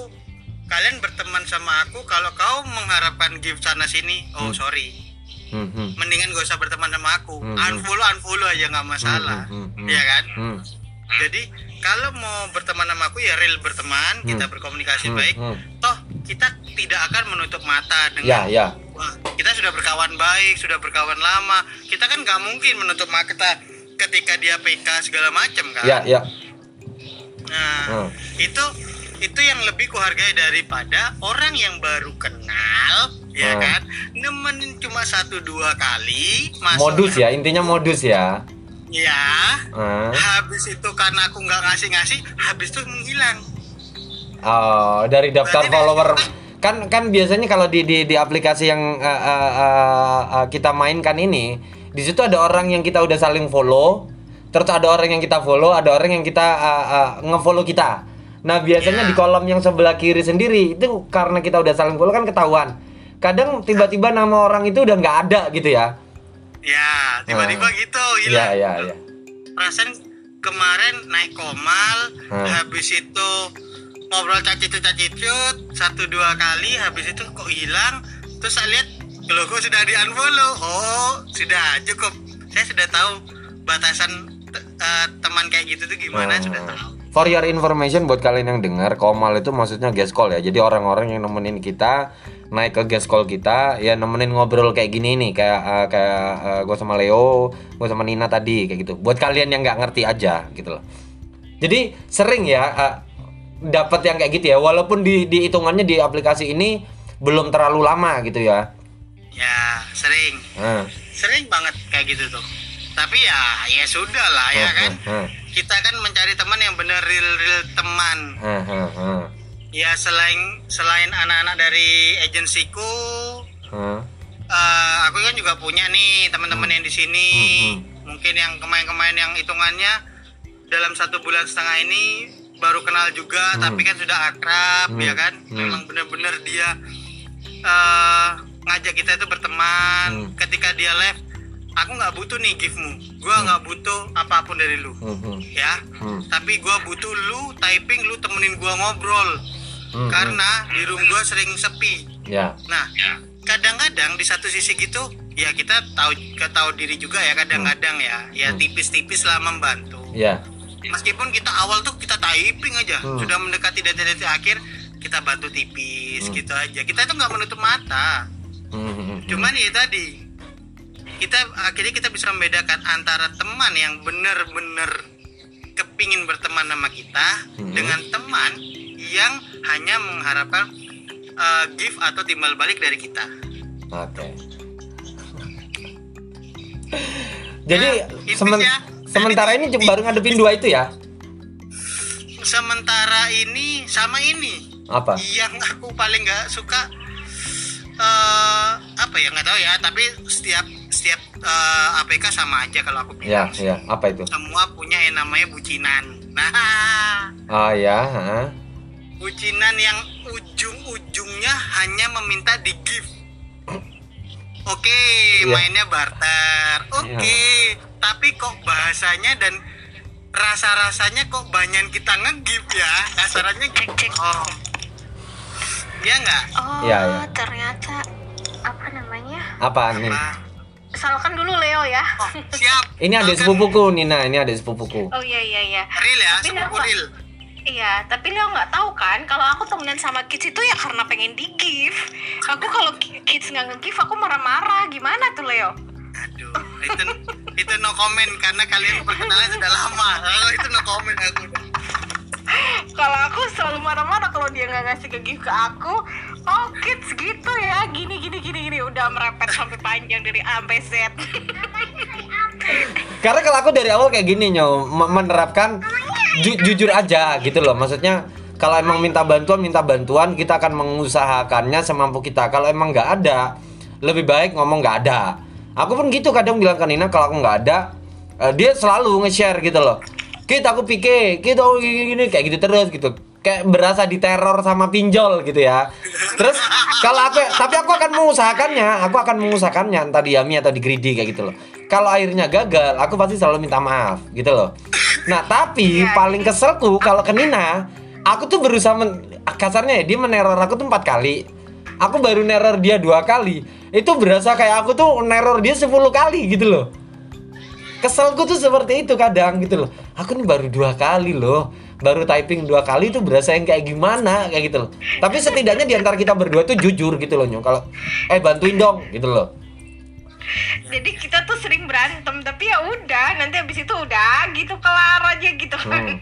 kalian berteman sama aku kalau kau mengharapkan gift sana sini oh Hmm. sorry Hmm, hmm. mendingan gak usah berteman sama aku Hmm, hmm. unfollow unfollow aja nggak masalah Hmm, hmm, hmm. Iya kan Hmm. jadi kalau mau berteman sama aku ya real berteman kita Hmm. berkomunikasi Hmm, baik hmm. toh kita tidak akan menutup mata dengan Ya, ya. Wah, kita sudah berkawan baik, sudah berkawan lama. Kita kan nggak mungkin menutup mata ketika dia PK segala macam kan. Ya, ya. Nah, Hmm. itu itu yang lebih kuhargai daripada orang yang baru kenal, ya Hmm. kan? Nemenin cuma satu dua kali, masuk Modus ya, intinya modus ya. Ya, Ah. habis itu karena aku nggak ngasih-ngasih, habis itu menghilang. Oh, dari daftar Berarti follower dari- kan kan biasanya kalau di di, di aplikasi yang uh, uh, uh, uh, kita mainkan ini di situ ada orang yang kita udah saling follow terus ada orang yang kita follow ada orang yang kita uh, uh, ngefollow kita nah biasanya Ya. di kolom yang sebelah kiri sendiri itu karena kita udah saling follow kan ketahuan kadang tiba-tiba nama orang itu udah nggak ada gitu ya Ya, tiba-tiba Ah. gitu iya iya iya perasaan kemarin naik komal Hmm. habis itu ngobrol cacicut-cacicut satu dua kali habis itu kok hilang terus saya lihat logo sudah di unfollow oh sudah cukup saya sudah tahu batasan eh, teman kayak gitu tuh gimana Hmm. sudah tahu For your information buat kalian yang dengar, komal itu maksudnya guest call ya. Jadi orang-orang yang nemenin kita naik ke guest call kita, ya nemenin ngobrol kayak gini nih, kayak uh, kayak gue sama Leo, gue sama Nina tadi kayak gitu. Buat kalian yang nggak ngerti aja gitu loh. Jadi sering ya uh, dapat yang kayak gitu ya, walaupun di di hitungannya di aplikasi ini belum terlalu lama gitu ya. ya sering Nah, sering banget kayak gitu tuh tapi ya ya sudah lah ya Hmm, kan? hmm, hmm. kita kan mencari teman yang bener real real teman ya selain selain anak-anak dari agensiku eh, aku kan juga punya nih teman-teman yang di sini. Mungkin yang kemarin-kemarin yang hitungannya dalam satu bulan setengah ini baru kenal juga tapi kan sudah akrab ya kan? Memang benar-benar dia eh, ngajak kita itu berteman. Ketika dia live aku nggak butuh nih giftmu gua nggak butuh apa pun dari lu Hmm, hmm, ya hmm, tapi gua butuh lu typing lu temenin gua ngobrol hmm, karena di room gua sering sepi hmm. ya. Nah, kadang-kadang di satu sisi gitu, ya kita tahu tahu diri juga ya kadang-kadang ya, ya Hmm. tipis-tipis lah membantu. Ya. Meskipun kita awal tuh kita typing aja, Hmm. sudah mendekati detik-detik akhir kita bantu tipis Hmm. gitu aja. Kita itu nggak menutup mata. Hmm, hmm, hmm. Cuman ya tadi kita akhirnya kita bisa membedakan antara teman yang benar-benar kepingin berteman sama kita Hmm. dengan teman yang hanya mengharapkan uh, gift atau timbal balik dari kita. Oke. Jadi Ya, tipis semen- ya. sementara Jadi ini baru ngadepin dua itu ya? Sementara ini sama ini Apa? yang aku paling nggak suka eh apa ya nggak tahu ya tapi setiap setiap eh, APK sama aja kalau aku Ya, bilang ya. Apa itu? semua punya yang namanya bucinan nah Ah ya. ha. bucinan yang ujung-ujungnya hanya meminta di gift oke Iya. mainnya barter oke tapi kok bahasanya dan rasa-rasanya kok banyak kita nge-gift ya cek. oh Iya nggak? Oh, Iya, iya. ternyata apa namanya? Apaan nih? Salahkan dulu Leo ya. oh, siap. Ini ada sepupuku Nina, ini ada sepupuku. Oh iya iya iya. Real ya, Tapi sepupu real. Iya, tapi Leo nggak tahu kan kalau aku temenan sama kids itu ya karena pengen di give. Aku kalau ki- kids nggak nge-give aku marah-marah. Gimana tuh Leo? Aduh, itu itu no comment karena kalian perkenalan sudah lama. Kalau itu no comment aku. Kalau aku selalu marah-marah kalau dia nggak ngasih ke give ke aku. Oh kids gitu ya, gini gini gini gini udah merepet sampai panjang dari A sampai Z. Karena kalau aku dari awal kayak gini nyo, me- menerapkan ju- jujur aja gitu loh. Maksudnya kalau emang minta bantuan minta bantuan kita akan mengusahakannya semampu kita. Kalau emang nggak ada, lebih baik ngomong nggak ada. Aku pun gitu kadang bilang ke Nina kalau aku nggak ada, eh, dia selalu nge-share gitu loh. Kita aku pikir, kita gini, gini kayak gitu terus gitu. Kayak berasa diteror sama pinjol gitu ya. Terus kalau aku tapi aku akan mengusahakannya, aku akan mengusahakannya entah di Yami atau di Greedy kayak gitu loh. Kalau akhirnya gagal, aku pasti selalu minta maaf gitu loh. Nah, tapi Iya. paling keselku kalau ke Nina, aku tuh berusaha men- kasarnya ya dia meneror aku tuh empat kali. Aku baru neror dia dua kali. Itu berasa kayak aku tuh neror dia 10 kali gitu loh. Keselku tuh seperti itu kadang gitu loh. Aku nih baru dua kali loh. Baru typing dua kali tuh berasa yang kayak gimana kayak gitu loh. Tapi setidaknya di antara kita berdua tuh jujur gitu loh nyong. Kalau eh bantuin dong gitu loh. Jadi kita tuh sering berantem tapi ya udah nanti habis itu udah gitu kelar aja gitu kan. Hmm.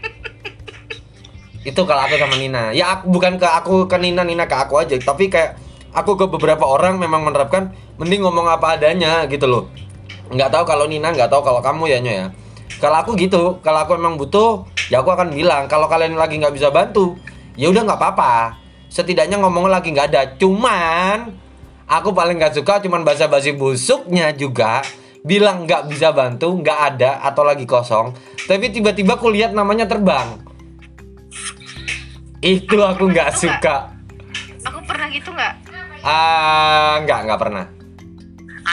itu kalau aku sama Nina ya aku, bukan ke aku ke Nina Nina ke aku aja tapi kayak aku ke beberapa orang memang menerapkan mending ngomong apa adanya gitu loh nggak tahu kalau Nina nggak tahu kalau kamu ya Nyo ya kalau aku gitu kalau aku memang butuh ya aku akan bilang kalau kalian lagi nggak bisa bantu ya udah nggak apa-apa. Setidaknya ngomongnya lagi nggak ada. Cuman aku paling nggak suka cuman basa-basi busuknya juga. Bilang nggak bisa bantu nggak ada atau lagi kosong. Tapi tiba-tiba aku lihat namanya terbang. Itu aku nggak suka. Aku pernah gitu nggak? ah nggak nggak pernah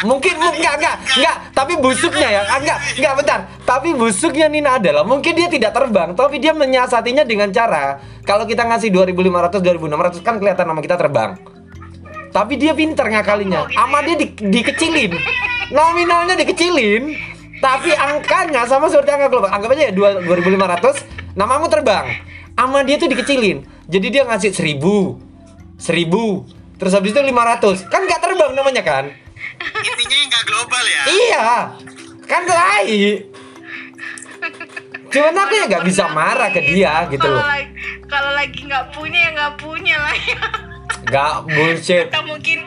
mungkin mu- nggak nggak nggak tapi busuknya ya. Ah, nggak nggak bentar. Tapi busuknya Nina adalah mungkin dia tidak terbang tapi dia menyiasatinya dengan cara kalau kita ngasih 2500 2600 kan kelihatan nama kita terbang. Tapi dia pinter ngakalinya. Ama dia di, dikecilin. Nominalnya dikecilin tapi angkanya sama seperti angka global. Anggap aja ya dua- 2500 namamu terbang. Ama dia tuh dikecilin. Jadi dia ngasih 1000 1000 terus habis itu 500 kan nggak terbang namanya kan Intinya nggak global ya. iya. Kan lain. Cuman aku ya nggak bisa marah ke dia gitu Kalau loh. lagi kalau lagi nggak punya ya nggak punya lah ya. nggak bullshit. Atau mungkin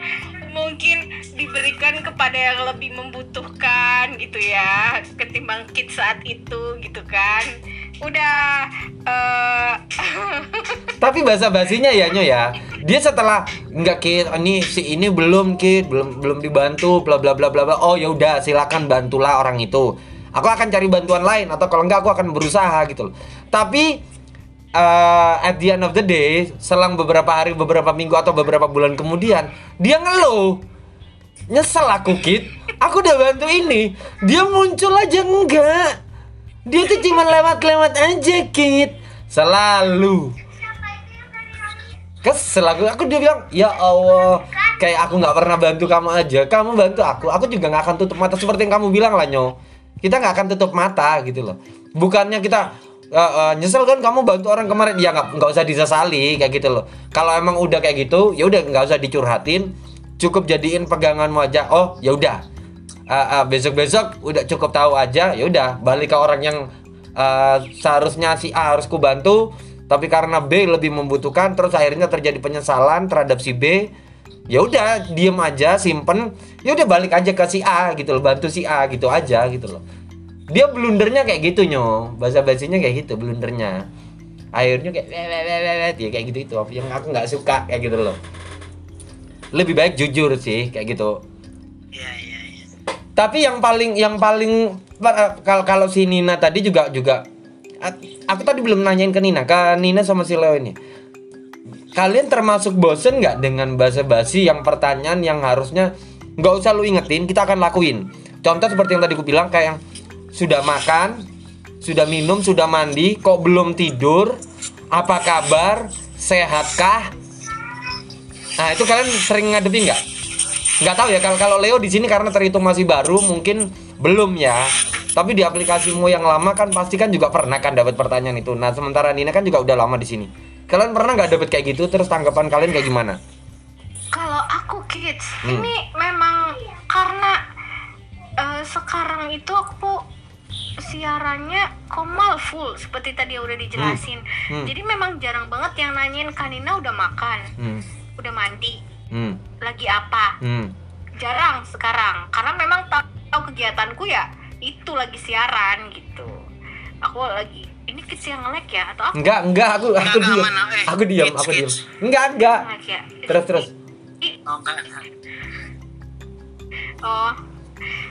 mungkin diberikan kepada yang lebih membutuhkan gitu ya ketimbang kids saat itu gitu kan udah eh Tapi bahasa basinya ya nyo ya. Dia setelah nggak kid, ini si ini belum kid, belum belum dibantu, bla bla bla bla bla. Oh ya udah, silakan bantulah orang itu. Aku akan cari bantuan lain atau kalau enggak aku akan berusaha gitu loh. Tapi eh, at the end of the day, selang beberapa hari, beberapa minggu atau beberapa bulan kemudian, dia ngeluh. Nyesel aku kid. Aku udah bantu ini, dia muncul aja enggak. Dia tuh cuma lewat-lewat aja kid. Selalu. Kesel aku aku dia bilang ya Allah kayak aku nggak pernah bantu kamu aja. Kamu bantu aku. Aku juga nggak akan tutup mata. Seperti yang kamu bilang lah nyo. Kita nggak akan tutup mata gitu loh. Bukannya kita eh, eh, nyesel kan kamu bantu orang kemarin? Ya nggak nggak usah disesali kayak gitu loh. Kalau emang udah kayak gitu ya udah nggak usah dicurhatin. Cukup jadiin peganganmu aja. Oh ya udah besok besok udah cukup tahu aja ya udah balik ke orang yang eh, seharusnya si A harus ku bantu tapi karena B lebih membutuhkan terus akhirnya terjadi penyesalan terhadap si B ya udah diem aja simpen ya udah balik aja ke si A gitu loh bantu si A gitu aja gitu loh. Dia blundernya kayak gitu nyo. Bahasa basinya kayak gitu blundernya. Akhirnya kayak ya kayak gitu itu yang aku nggak suka kayak gitu loh. Lebih baik jujur sih kayak gitu. Tapi yang paling yang paling eh, kalau kalau si Nina tadi juga juga aku tadi belum nanyain ke Nina ke Nina sama si Leo ini. Kalian termasuk bosen nggak dengan basa-basi yang pertanyaan yang harusnya nggak usah lu ingetin kita akan lakuin. Contoh seperti yang tadi aku bilang kayak yang sudah makan sudah minum sudah mandi kok belum tidur apa kabar sehatkah? Nah itu kalian sering ngadepi nggak? Nggak tahu ya kalau kalau Leo di sini karena terhitung masih baru mungkin belum ya. Tapi di aplikasimu yang lama kan pasti kan juga pernah kan dapat pertanyaan itu. Nah sementara Nina kan juga udah lama di sini. Kalian pernah nggak dapat kayak gitu? Terus tanggapan kalian kayak gimana? Kalau aku kids, Hmm. ini memang karena eh, sekarang itu aku siarannya komal full seperti tadi udah dijelasin. Hmm. Jadi memang jarang banget yang nanyain Kanina udah makan, Hmm, udah mandi, hmm, lagi apa. hmm. Jarang sekarang karena memang ta- tahu kegiatanku ya itu lagi siaran gitu. Aku lagi ini kids yang nge ya atau apa Enggak, enggak, aku aku Enggak, diam. mana? Eh, Aku diam, kids, aku diam. kids. Enggak, enggak. ya? Terus terus. Oh, enggak. Oh,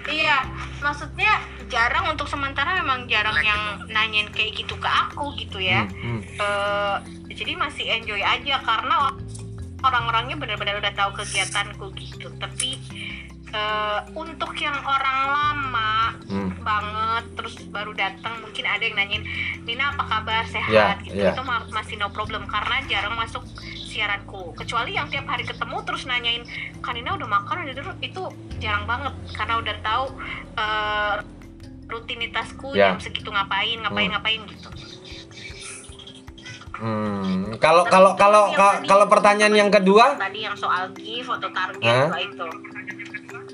iya. Maksudnya jarang untuk sementara memang jarang yang nanyain kayak gitu ke aku gitu ya. Hmm, hmm. Eh, jadi masih enjoy aja karena orang-orangnya benar-benar udah tahu kegiatanku gitu. Tapi eh, untuk yang orang lama Hmm. banget terus baru datang mungkin ada yang nanyain Nina apa kabar sehat Ya, gitu ya. itu ma- masih no problem karena jarang masuk siaranku kecuali yang tiap hari ketemu terus nanyain Kanina udah makan udah tidur itu jarang banget karena udah tahu eh, rutinitasku Ya. jam segitu ngapain ngapain Hmm. ngapain gitu Hmm, kalau kalau kalau kalau pertanyaan yang kedua, tadi yang soal gift atau target lah itu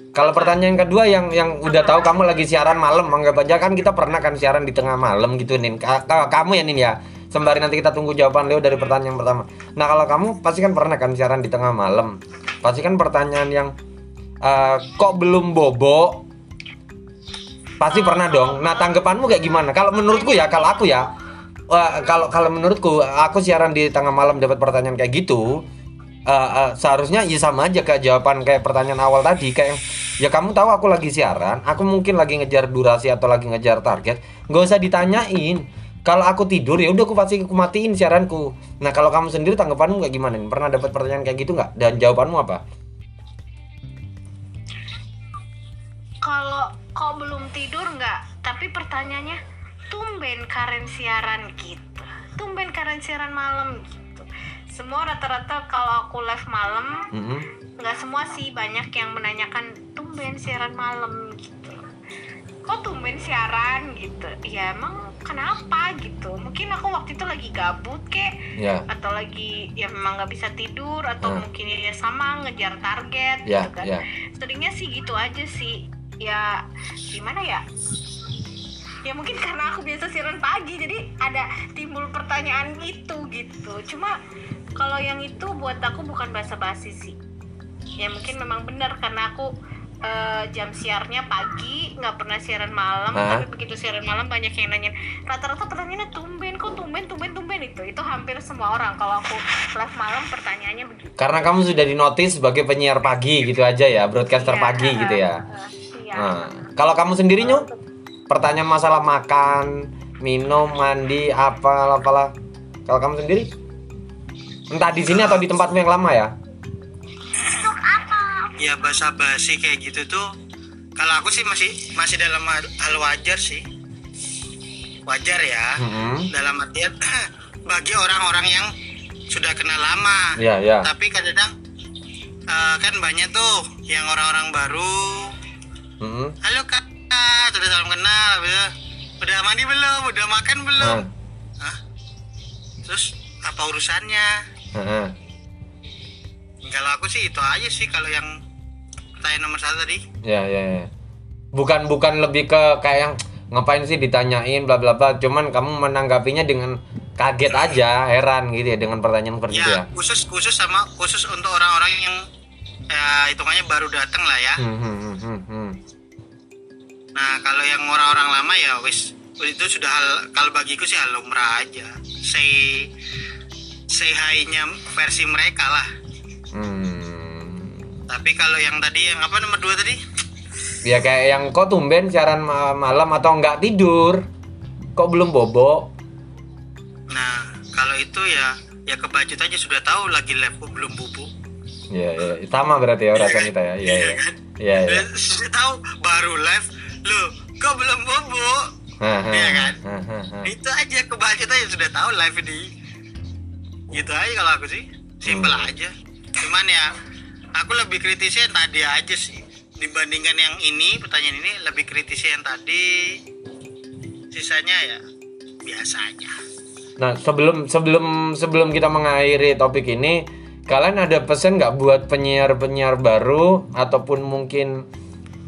kalau pertanyaan yang kedua yang yang udah tahu kamu lagi siaran malam, anggap aja kan kita pernah kan siaran di tengah malam gitu Nin. Ka- ka- kamu ya Nin ya. Sembari nanti kita tunggu jawaban Leo dari pertanyaan yang pertama. Nah, kalau kamu pasti kan pernah kan siaran di tengah malam. Pasti kan pertanyaan yang eh, kok belum bobo? Pasti pernah dong. Nah, tanggapanmu kayak gimana? Kalau menurutku ya, kalau aku ya, kalau kalau menurutku aku siaran di tengah malam dapat pertanyaan kayak gitu, eh, eh, seharusnya ya sama aja kayak jawaban kayak pertanyaan awal tadi kayak ya kamu tahu aku lagi siaran, aku mungkin lagi ngejar durasi atau lagi ngejar target, nggak usah ditanyain. Kalau aku tidur ya udah aku pasti aku matiin siaranku. Nah kalau kamu sendiri tanggapanmu kayak gimana? Pernah dapat pertanyaan kayak gitu nggak? Dan jawabanmu apa? kalau kau belum tidur nggak tapi pertanyaannya tumben Karen siaran gitu. Tumben Karen siaran malam gitu. Semua rata-rata kalau aku live malam nggak semua sih banyak yang menanyakan tumben siaran malam gitu. Kok tumben siaran? gitu. Ya emang kenapa? gitu. Mungkin aku waktu itu lagi gabut kek Ya, atau lagi ya memang nggak bisa tidur atau Hmm. mungkin ya sama ngejar target ya, gitu kan. ya. seringnya sih gitu aja sih. Ya gimana ya ya mungkin karena aku biasa siaran pagi jadi ada timbul pertanyaan itu gitu cuma kalau yang itu buat aku bukan basa-basi sih ya mungkin memang benar karena aku eh, jam siarnya pagi nggak pernah siaran malam Hah? tapi begitu siaran malam banyak yang nanya rata-rata pertanyaannya tumben kok tumben tumben tumben itu itu hampir semua orang kalau aku live malam pertanyaannya begitu Karena kamu sudah dinotis sebagai penyiar pagi gitu aja ya, broadcaster Iya, pagi eh, gitu ya. iya. Nah, kalau kamu sendiri Nyu, pertanyaan masalah makan, minum, mandi, apa apalah. Kalau kamu sendiri? Entah di sini atau di tempatmu yang lama ya? ya basa basi kayak gitu tuh kalau aku sih masih masih dalam hal wajar sih wajar ya Mm-mm. dalam artian bagi orang-orang yang sudah kenal lama Ya, ya. tapi kadang eh, kan banyak tuh yang orang-orang baru Mm-mm. halo kak sudah salam kenal udah udah mandi belum udah makan belum Nah, Hah? terus apa urusannya heeh. kalau aku sih itu aja sih kalau yang pertanyaan nomor satu tadi Ya, ya, ya. Bukan bukan lebih ke kayak yang ngapain sih ditanyain bla bla bla, cuman kamu menanggapinya dengan kaget aja, heran gitu ya dengan pertanyaan seperti itu ya. ya khusus khusus sama khusus untuk orang-orang yang ya hitungannya baru datang lah ya Hmm, hmm, hmm, hmm, hmm. Nah kalau yang orang-orang lama ya wis itu sudah hal kalau bagiku sih hal lumrah aja say say hi-nya versi mereka lah Hmm. tapi kalau yang tadi yang apa nomor dua tadi Ya kayak yang kok tumben siaran ma- malam atau nggak tidur, kok belum bobo? nah kalau itu ya ya kebacut aja sudah tahu lagi live kok belum bubuk Ya, ya, sama berarti ya rasa kita ya. Iya, iya. Iya, iya. sudah tahu baru live loh kok belum bubuk? Haha, Iya kan? haha, haha. itu aja kebacut aja sudah tahu live ini. Gitu aja kalau aku sih. Simple Hmm. aja. Cuman ya aku lebih kritisnya yang tadi aja sih. Dibandingkan yang ini pertanyaan ini lebih kritisnya yang tadi. Sisanya ya biasa aja Nah, sebelum sebelum sebelum kita mengakhiri topik ini, kalian ada pesan nggak buat penyiar-penyiar baru ataupun mungkin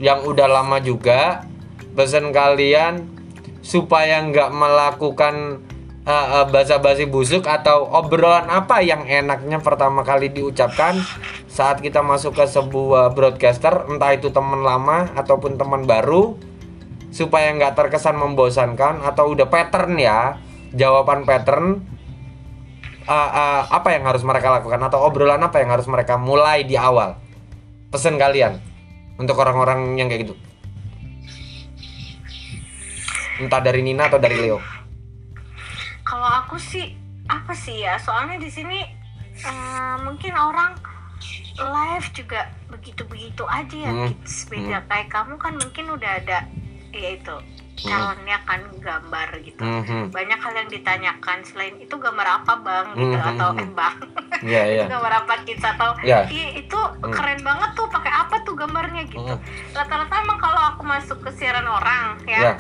yang udah lama juga pesan kalian supaya nggak melakukan uh, uh, basa-basi busuk atau obrolan apa yang enaknya pertama kali diucapkan saat kita masuk ke sebuah broadcaster entah itu teman lama ataupun teman baru supaya nggak terkesan membosankan atau udah pattern ya jawaban pattern uh, uh, apa yang harus mereka lakukan atau obrolan apa yang harus mereka mulai di awal. Pesan kalian untuk orang-orang yang kayak gitu entah dari Nina atau dari Leo Kalau aku sih apa sih ya? Soalnya di sini eh, mungkin orang live juga begitu-begitu aja ya. Hmm. kids. Beda kayak kamu kan mungkin udah ada ya itu talentnya kan gambar gitu. Mhm. Banyak hal yang ditanyakan selain itu gambar apa bang gitu Hmm, atau eh bang Iya, iya. itu gambar apa kids atau. "Ih, itu keren banget tuh pakai apa tuh gambarnya gitu. Hmm. Rata-rata emang kalau aku masuk ke siaran orang Ya. ya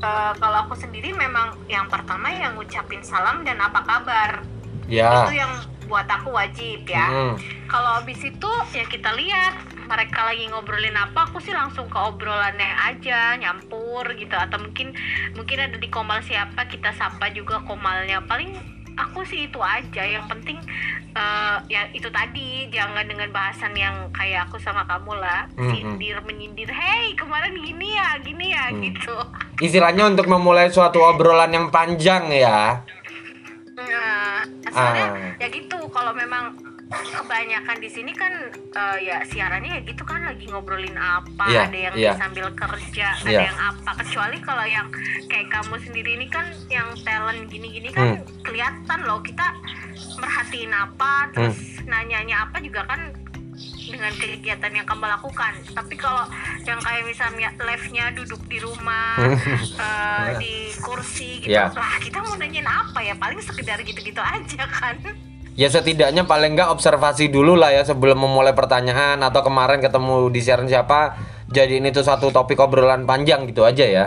eh, kalau aku sendiri memang yang pertama yang ngucapin salam dan apa kabar Ya. itu yang buat aku wajib ya Hmm. kalau habis itu ya kita lihat mereka lagi ngobrolin apa aku sih langsung ke obrolannya aja nyampur gitu atau mungkin mungkin ada di komal siapa kita sapa juga komalnya paling aku sih itu aja yang penting eh, ya itu tadi jangan dengan bahasan yang kayak aku sama kamu lah Mhm. sindir menyindir hey kemarin gini ya gini ya gitu Istilahnya untuk memulai suatu obrolan yang panjang ya. Nah, soalnya Ah. ya gitu kalau memang kebanyakan di sini kan eh, ya siarannya ya gitu kan lagi ngobrolin apa Iya, ada yang iya. sambil kerja Iya. ada yang apa kecuali kalau yang kayak kamu sendiri ini kan yang talent gini-gini kan Hmm. kelihatan loh kita merhatiin apa terus nanyanya apa juga kan dengan kegiatan yang kamu lakukan tapi kalau yang kayak misalnya live-nya duduk di rumah eh, di kursi gitu Iya. lah kita mau nanyain apa ya paling sekedar gitu-gitu aja kan Ya setidaknya paling nggak observasi dulu lah ya sebelum memulai pertanyaan atau kemarin ketemu di siaran siapa jadi ini tuh satu topik obrolan panjang gitu aja ya.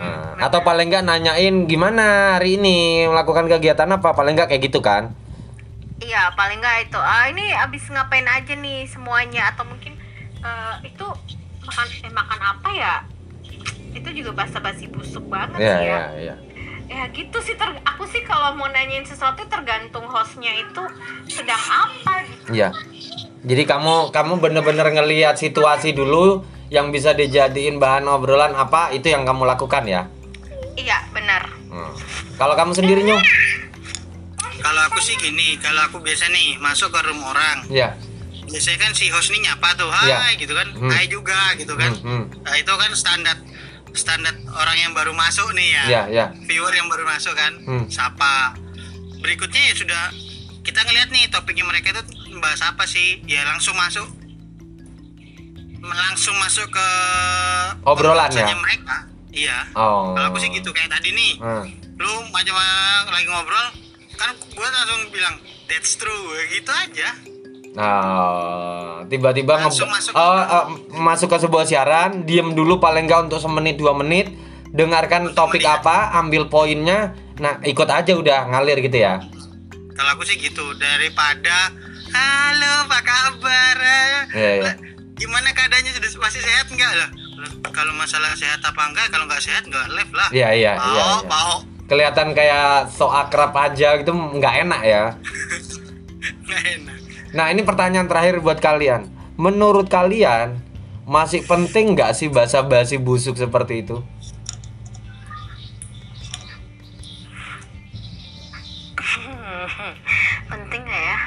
Nah, atau paling nggak nanyain gimana hari ini melakukan kegiatan apa paling nggak kayak gitu kan? iya paling nggak itu ah ini abis ngapain aja nih semuanya atau mungkin eh, itu makan eh, makan apa ya itu juga basa-basi busuk banget Iya sih ya iya iya. Ya gitu sih ter aku sih kalau mau nanyain sesuatu tergantung hostnya itu sedang apa gitu Iya. Jadi kamu kamu bener-bener ngelihat situasi dulu yang bisa dijadiin bahan obrolan apa itu yang kamu lakukan ya. iya benar Hmm. Kalau kamu sendiri Nyung? kalau aku sih gini kalau aku biasa nih masuk ke rumah orang Iya. biasanya kan si host nih nyapa tuh hai Iya. gitu kan Hmm. hai juga gitu kan Hmm, hmm. Nah, itu kan standar standar orang yang baru masuk nih ya Iya iya. viewer yang baru masuk kan Hmm. sapa berikutnya ya sudah kita ngeliat nih topiknya mereka itu bahas apa sih ya langsung masuk langsung masuk ke Obrolan ya? mereka iya Oh. kalau aku sih gitu kayak tadi nih Hmm. lu macam lagi ngobrol kan gue langsung bilang that's true gitu aja Nah, tiba-tiba nge- masuk. Oh, eh, masuk ke sebuah siaran, diem dulu paling nggak untuk semenit dua menit, dengarkan topik Kemudian. apa, ambil poinnya, nah ikut aja udah ngalir gitu ya. kalau aku sih gitu daripada halo apa kabar iya. Lah, gimana keadaannya sudah masih sehat nggak lah kalau masalah sehat apa enggak kalau nggak sehat nggak live lah Iya iya iya. iya. mau Kelihatan kayak so akrab aja gitu nggak enak ya. nggak enak Nah ini pertanyaan terakhir buat kalian. Menurut kalian masih penting nggak sih basa-basi busuk seperti itu? penting nggak ya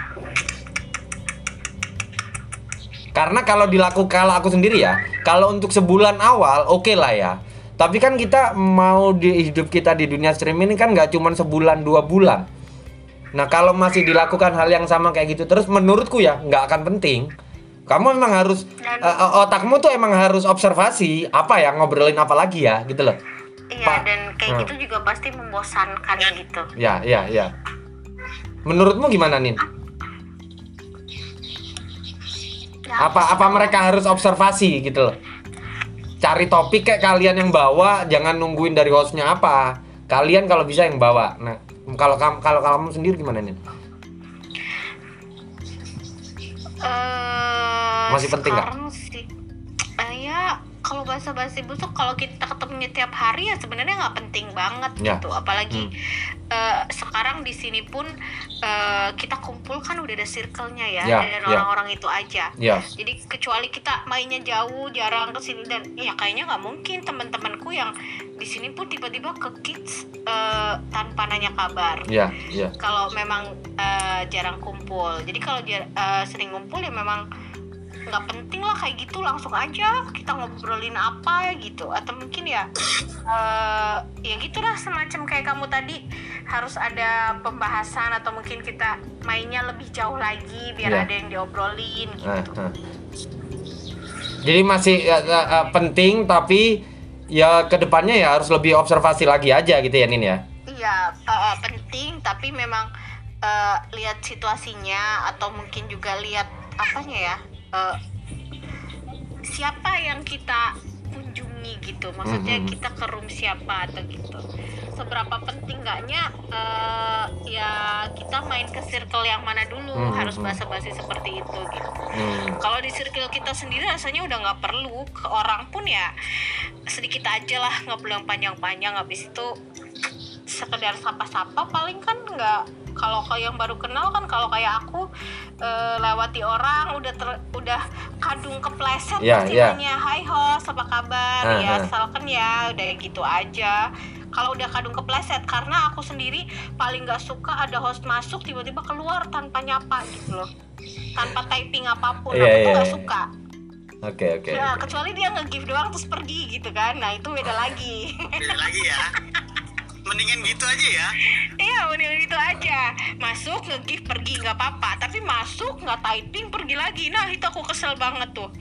Karena kalau dilakukan kalau aku sendiri ya, kalau untuk sebulan awal oke lah ya. Tapi kan kita mau di hidup kita di dunia streaming ini kan nggak cuma sebulan dua bulan. Nah kalau masih dilakukan hal yang sama kayak gitu terus, menurutku ya nggak akan penting. Kamu memang harus Dan- eh, otakmu tuh emang harus observasi apa ya ngobrolin apa lagi ya gitu loh. iya Pak. dan kayak Hmm. gitu juga pasti membosankan gitu Ya ya ya. Menurutmu gimana Nin? Ya, apa apa mereka harus observasi gitu loh cari topik kayak kalian yang bawa jangan nungguin dari hostnya apa kalian kalau bisa yang bawa nah kalau kamu kalau kamu sendiri gimana nih Eh, Masih penting nggak? Kalau bahasa basi busuk kalau kita ketemunya tiap hari ya sebenarnya nggak penting banget Ya. gitu. Apalagi eh, sekarang di sini pun eh, kita kumpul kan udah ada circle-nya ya, Ya, dan ya. orang-orang itu aja. Ya. Jadi kecuali kita mainnya jauh jarang ke sini dan ya kayaknya nggak mungkin teman-temanku yang di sini pun tiba-tiba ke kids eh, tanpa nanya kabar. Ya ya. Kalau memang eh, jarang kumpul. Jadi kalau jar- eh, sering ngumpul ya memang nggak penting lah kayak gitu langsung aja kita ngobrolin apa ya gitu atau mungkin ya eh, ya gitulah semacam kayak kamu tadi harus ada pembahasan atau mungkin kita mainnya lebih jauh lagi biar Iya. ada yang diobrolin gitu Nah, nah. jadi masih ya, ya, penting tapi ya ke depannya ya harus lebih observasi lagi aja gitu ya Nin ya Iya, uh, penting tapi memang uh, lihat situasinya atau mungkin juga lihat apanya ya. Uh, siapa yang kita kunjungi gitu. Maksudnya Mhm. kita ke room siapa atau gitu. Seberapa penting nggaknya uh, ya kita main ke circle yang mana dulu Mhm. harus basa-basi seperti itu gitu. Hmm. Kalau di circle kita sendiri rasanya udah nggak perlu ke orang pun ya sedikit aja lah nggak perlu yang panjang-panjang habis itu sekedar sapa-sapa paling kan nggak kalau kayak yang baru kenal kan kalau kayak aku eh, lewati orang udah ter, udah kadung kepleset Iya, pasti iya. nanya hai host apa kabar? Ah, ya ah. asalkan ya udah gitu aja. Kalau udah kadung kepleset karena aku sendiri paling nggak suka ada host masuk tiba-tiba keluar tanpa nyapa gitu loh. Tanpa typing apa pun Iya, aku tuh iya, nggak iya. suka. Oke oke Nah, kecuali dia nge-give doang terus pergi gitu kan. Nah itu beda lagi. Beda lagi ya mendingan gitu aja ya iya mending gitu aja masuk nge-give pergi nggak apa-apa tapi masuk nggak typing pergi lagi nah itu aku kesel banget tuh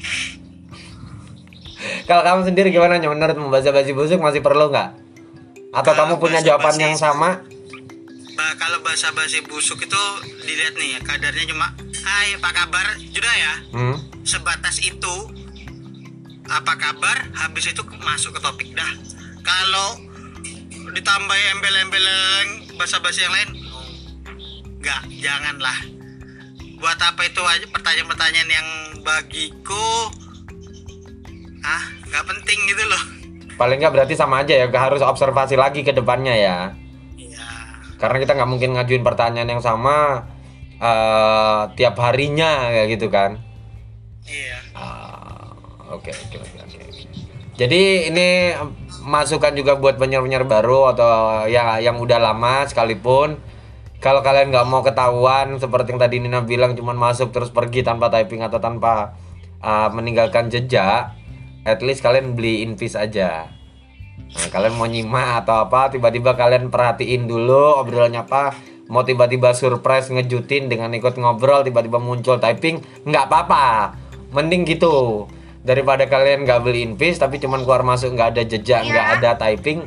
Kalau kamu sendiri gimana Nyo? menurut membaca basi busuk masih perlu nggak? Atau Kalau kamu punya jawaban yang sama? Bah, kalau bahasa basi busuk itu dilihat nih ya kadarnya cuma Hai apa kabar sudah ya Hmm? sebatas itu apa kabar habis itu masuk ke topik dah kalau ditambah embel-embel yang bahasa-bahasa yang lain? Oh, nggak janganlah. Buat apa itu aja pertanyaan-pertanyaan yang bagiku? Ah nggak penting gitu loh. Paling nggak berarti sama aja ya, nggak harus observasi lagi ke depannya ya. iya. Karena kita nggak mungkin ngajuin pertanyaan yang sama eh, tiap harinya kayak gitu kan. iya. Ah, oke oke oke. Jadi ini masukan juga buat penyiar-penyiar baru atau ya yang udah lama sekalipun. Kalau kalian nggak mau ketahuan seperti yang tadi Nina bilang cuman masuk terus pergi tanpa typing atau tanpa uh, meninggalkan jejak, at least kalian beli invis aja. Nah, kalian mau nyimak atau apa tiba-tiba kalian perhatiin dulu obrolannya apa mau tiba-tiba surprise ngejutin dengan ikut ngobrol tiba-tiba muncul typing nggak apa-apa. Mending gitu daripada kalian nggak beli invis tapi cuman keluar masuk nggak ada jejak nggak Iya. ada typing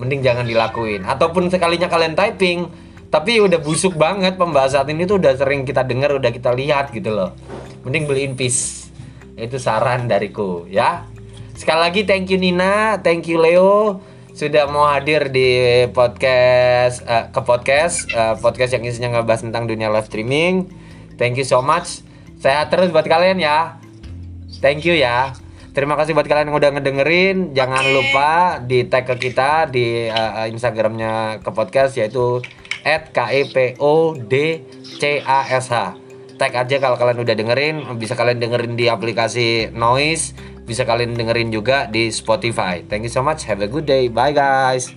mending jangan dilakuin. Ataupun sekalinya kalian typing tapi udah busuk banget pembahasan ini tuh udah sering kita dengar udah kita lihat gitu loh. Mending beli invis. Itu saran dariku ya. Sekali lagi thank you Nina thank you Leo sudah mau hadir di podcast eh, ke podcast eh, podcast yang isinya ngebahas tentang dunia live streaming. Thank you so much. Sehat terus buat kalian ya thank you ya. Terima kasih buat kalian yang udah ngedengerin. Jangan Oke. lupa di tag ke kita di eh, instagramnya ke podcast yaitu KEPODCASH tag aja kalau kalian udah dengerin. Bisa kalian dengerin di aplikasi Noise. Bisa kalian dengerin juga di Spotify. Thank you so much. Have a good day. Bye guys